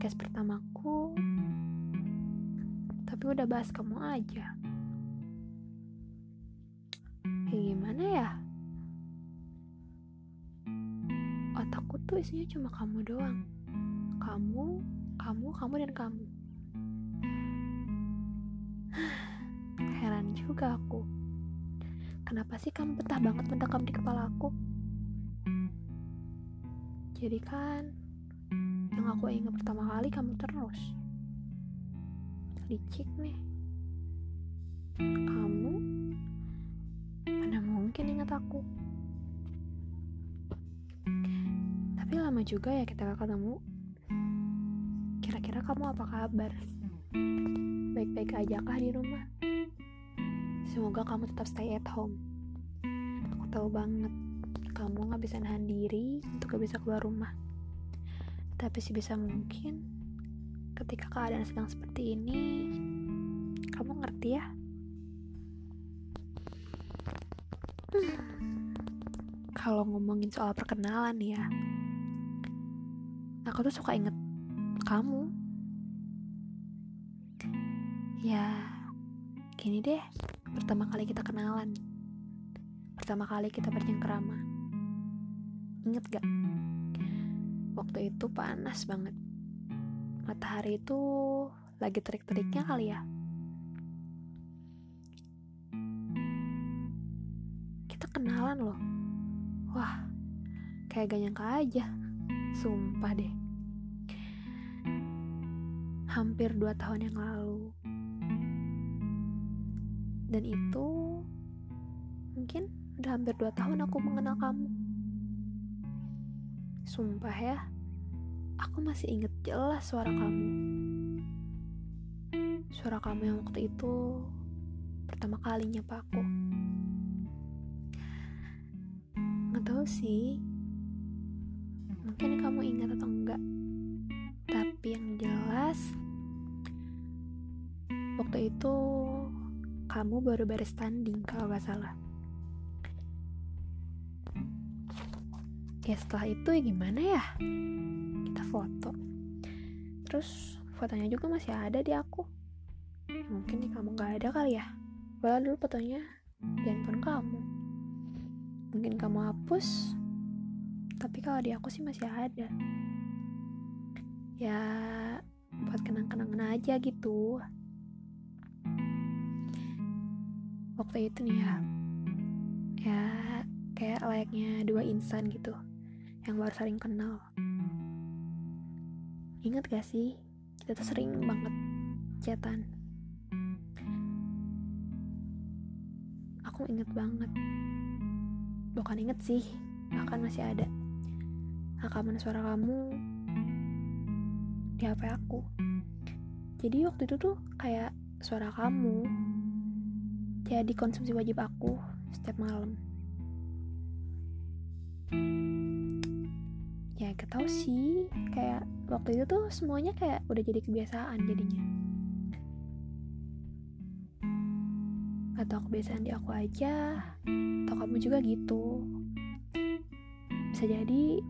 podcast pertamaku. Tapi udah bahas kamu aja. Kayak gimana ya? Otakku tuh isinya cuma kamu doang. Kamu, kamu, kamu, dan kamu. Heran juga aku. Kenapa sih kamu betah banget mendekam di kepala aku? Jadi kan aku ingat pertama kali kamu terus. Licik nih. Kamu mana mungkin ingat aku? Tapi lama juga ya kita ketemu. Kira-kira kamu apa kabar? Baik-baik aja kah di rumah? Semoga kamu tetap stay at home. Aku tahu banget kamu gak bisa nahan diri untuk gak bisa keluar rumah. Tapi sebisa mungkin, ketika keadaan sedang seperti ini, kamu ngerti ya? Kalau ngomongin soal perkenalan ya, aku tuh suka inget kamu. Ya, gini deh, pertama kali kita kenalan, pertama kali kita bercengkerama Ingat gak? Waktu itu panas banget. Matahari itu lagi terik-teriknya kali ya. Kita kenalan loh. Wah, kayak gak nyangka aja. Sumpah deh. Hampir dua tahun yang lalu. Dan itu mungkin udah hampir dua tahun aku mengenal kamu. Sumpah ya, aku masih inget jelas suara kamu. Suara kamu yang waktu itu pertama kalinya pak aku. Nggak tahu sih, mungkin kamu ingat atau enggak. Tapi yang jelas, waktu itu kamu baru beres tanding kalau gak salah. Ya setelah itu ya gimana ya? Kita foto. Terus fotonya juga masih ada di aku. Mungkin di kamu gak ada kali ya? Padahal dulu fotonya di handphone kamu. Mungkin kamu hapus tapi kalau di aku sih masih ada. Ya buat kenang-kenangan aja gitu. Waktu itu nih ya ya kayak layaknya dua insan gitu yang baru saling kenal. Ingat gak sih, kita tuh sering banget chatan. Aku inget banget. Bukan inget sih, bahkan masih ada. Rekaman suara kamu di HP aku. Jadi waktu itu tuh kayak suara kamu jadi konsumsi wajib aku setiap malam. ya gak tau sih kayak waktu itu tuh semuanya kayak udah jadi kebiasaan jadinya. Atau kebiasaan di aku aja atau kamu juga gitu. Bisa jadi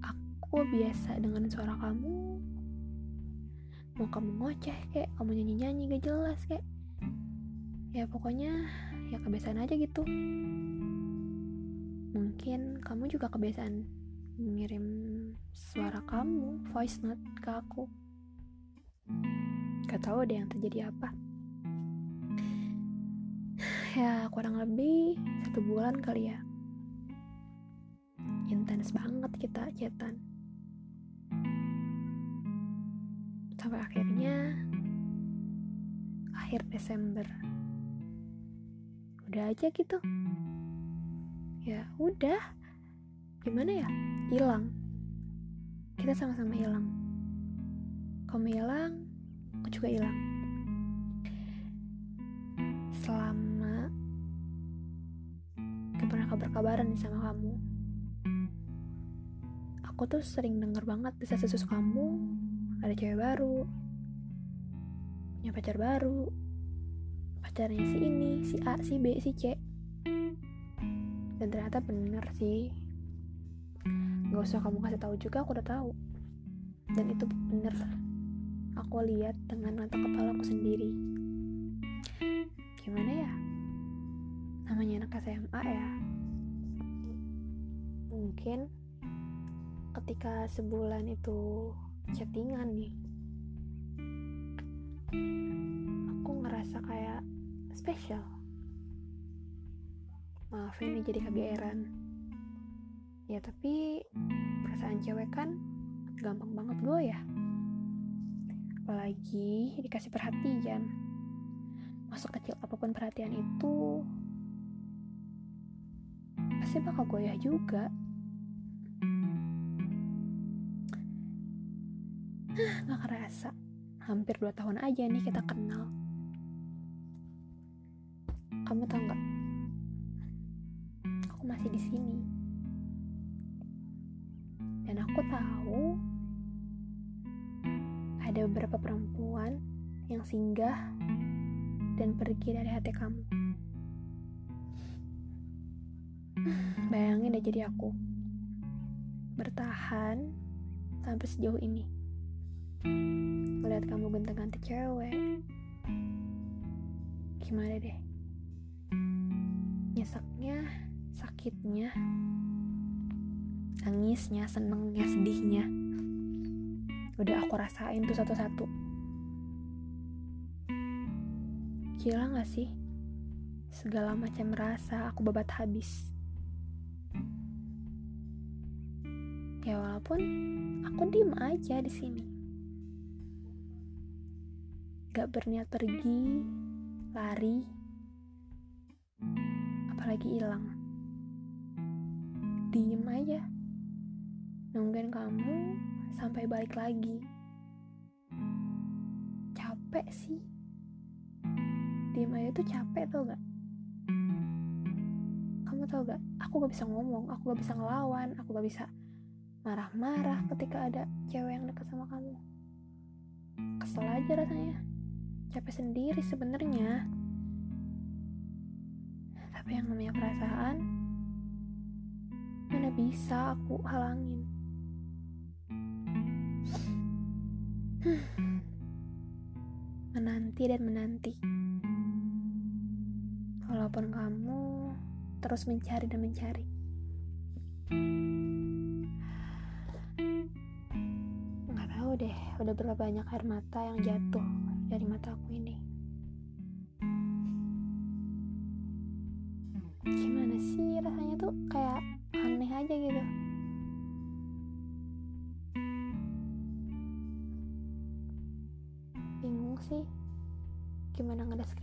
aku biasa dengan suara kamu. Mau kamu ngoceh kayak kamu nyanyi-nyanyi gak jelas kayak ya pokoknya ya kebiasaan aja gitu. Mungkin kamu juga kebiasaan mengirim suara kamu voice note ke aku. Gak tahu deh yang terjadi apa. Ya kurang lebih satu bulan kali ya. Intens banget kita chatan sampai akhirnya akhir Desember. Udah aja gitu. Ya udah gimana ya? Hilang. Kita sama-sama hilang. Kamu hilang aku juga hilang. Selama gak pernah kabar-kabaran nih sama kamu. Aku tuh sering denger banget bisa sesus kamu ada cewek baru punya pacar baru pacarnya si ini si A si B si C. Dan ternyata bener sih Gak usah kamu kasih tahu juga aku udah tahu. Dan itu bener. Aku lihat dengan mata kepala aku sendiri. Gimana ya? Namanya anak SMA ya. Mungkin ketika sebulan itu chattingan nih aku ngerasa kayak spesial. Maaf ini jadi kegeeran ya tapi perasaan cewek kan gampang banget gue ya apalagi dikasih perhatian. Masuk kecil apa pun perhatian itu pasti bakal goyah juga. Gak kerasa. Hampir 2 tahun aja nih kita kenal. Kamu tau gak aku masih di sini aku tahu ada beberapa perempuan yang singgah dan pergi dari hati kamu. Bayangin deh jadi aku bertahan sampai sejauh ini. Melihat kamu ganteng-ganti cewek, gimana deh? Nyeseknya, sakitnya, nangisnya, senengnya, sedihnya. Udah aku rasain tuh satu-satu. Gila gak sih? Segala macam rasa aku babat habis. Ya walaupun aku diem aja di sini. Gak berniat pergi, lari, apalagi hilang. Diem aja nungguin kamu sampai balik lagi. Capek sih. Diem aja tuh capek tau gak? Kamu tau gak? Aku gak bisa ngomong, aku gak bisa ngelawan, aku gak bisa marah-marah ketika ada cewek yang deket sama kamu. Kesel aja rasanya. Capek sendiri sebenarnya. Tapi yang namanya perasaan, mana bisa aku halangin. Menanti dan menanti. Walaupun kamu terus mencari dan mencari. Nggak tahu deh, udah berapa banyak air mata yang jatuh dari mataku ini. Gimana sih rasanya tuh kayak aneh aja gitu.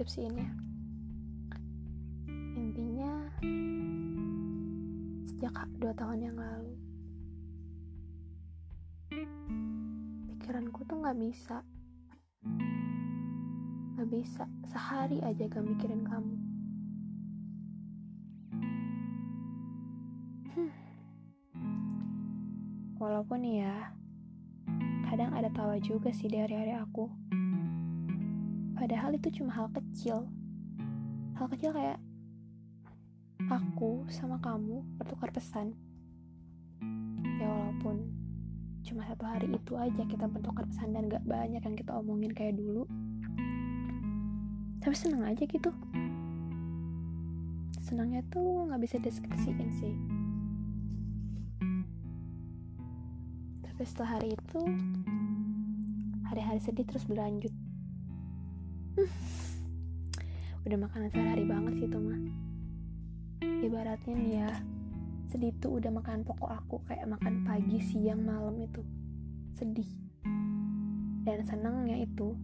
Gimana ngedeskripsiinnya intinya sejak dua tahun yang lalu pikiranku tuh nggak bisa. Nggak bisa. Sehari aja gak mikirin kamu. Hmm. walaupun ya kadang ada tawa juga sih dari hari aku Padahal itu cuma hal kecil. Hal kecil kayak aku sama kamu bertukar pesan. Ya walaupun cuma satu hari itu aja kita bertukar pesan dan gak banyak yang kita omongin kayak dulu. Tapi seneng aja gitu. Senangnya tuh gak bisa deskripsiin sih. Tapi setelah hari itu, hari-hari sedih terus berlanjut udah makanan sehari-hari banget sih itu mah. Ibaratnya nih ya sedih tuh udah makan pokok aku kayak makan pagi siang malam itu. Sedih. Dan senangnya itu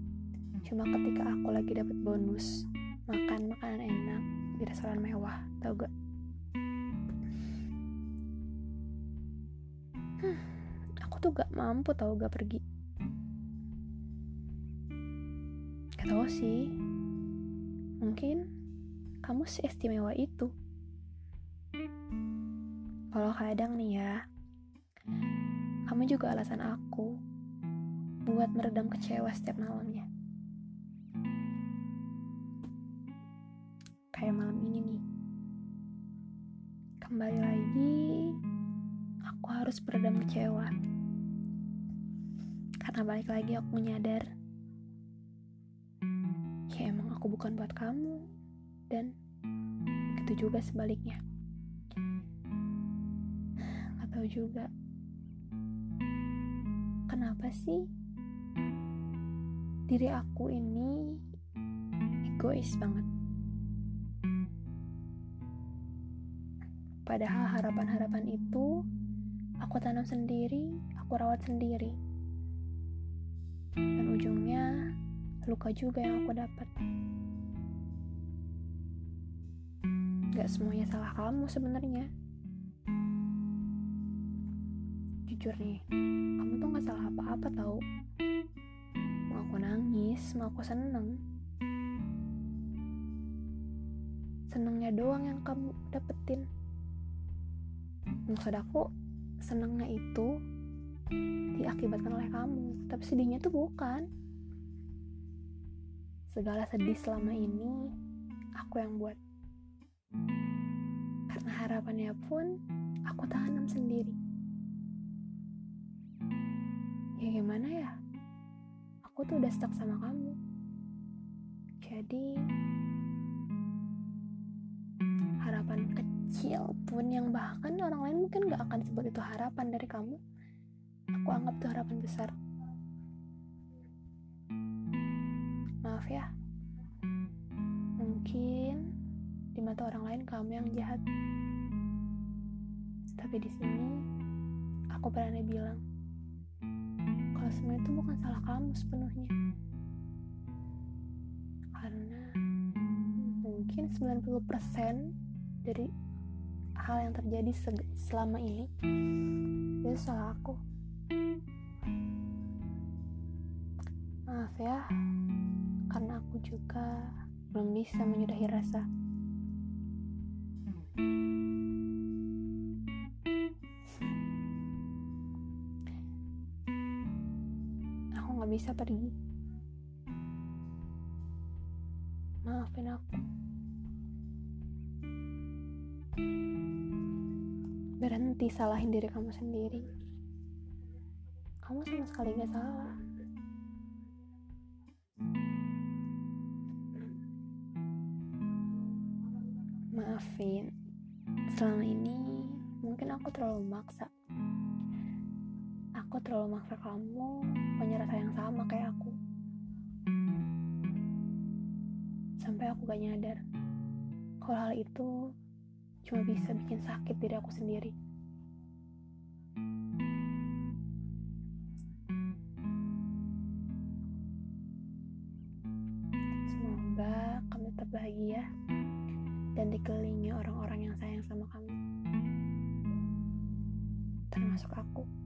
cuma ketika aku lagi dapat bonus makan makanan enak di restoran mewah tau gak? Aku tuh gak mampu tau gak pergi. Gak tau sih. Mungkin kamu seistimewa itu. Kalau kadang nih ya, kamu juga alasan aku buat meredam kecewa setiap malamnya. Kayak malam ini nih. Kembali lagi, aku harus meredam kecewa. Karena balik lagi aku menyadar Ya bukan buat kamu. Dan begitu juga sebaliknya. Gak tahu juga. Kenapa sih Diri aku ini Egois banget? Padahal harapan-harapan itu aku tanam sendiri, aku rawat sendiri. Dan ujungnya luka juga yang aku dapat. Gak semuanya salah kamu sebenarnya. Jujur nih, kamu tuh gak salah apa-apa tau. Mau aku nangis, mau aku seneng. Senengnya doang yang kamu dapetin maksud aku senengnya itu diakibatkan oleh kamu tapi sedihnya tuh bukan segala sedih selama ini aku yang buat. Karena harapannya pun aku tanam sendiri. Ya gimana ya? Aku tuh udah stuck sama kamu. Jadi harapan kecil pun yang bahkan orang lain mungkin gak akan sebut itu harapan dari kamu. Aku anggap itu harapan besar maaf ya. Mungkin di mata orang lain kamu yang jahat. Tapi di sini aku berani bilang kalau semua itu bukan salah kamu sepenuhnya. Karena mungkin 90% dari hal yang terjadi selama ini itu salah aku. Maaf ya karena aku juga belum bisa menyudahi rasa. Aku gak bisa pergi. Maafin aku. Berhenti salahin diri kamu sendiri. Kamu sama sekali gak salah maafin. Selama ini mungkin aku terlalu maksa aku terlalu maksa kamu punya rasa yang sama kayak aku. Sampai aku gak nyadar kalau hal itu cuma bisa bikin sakit diri aku sendiri. Semoga kamu tetap bahagia dan dikelilingi orang-orang yang sayang sama kamu, termasuk aku.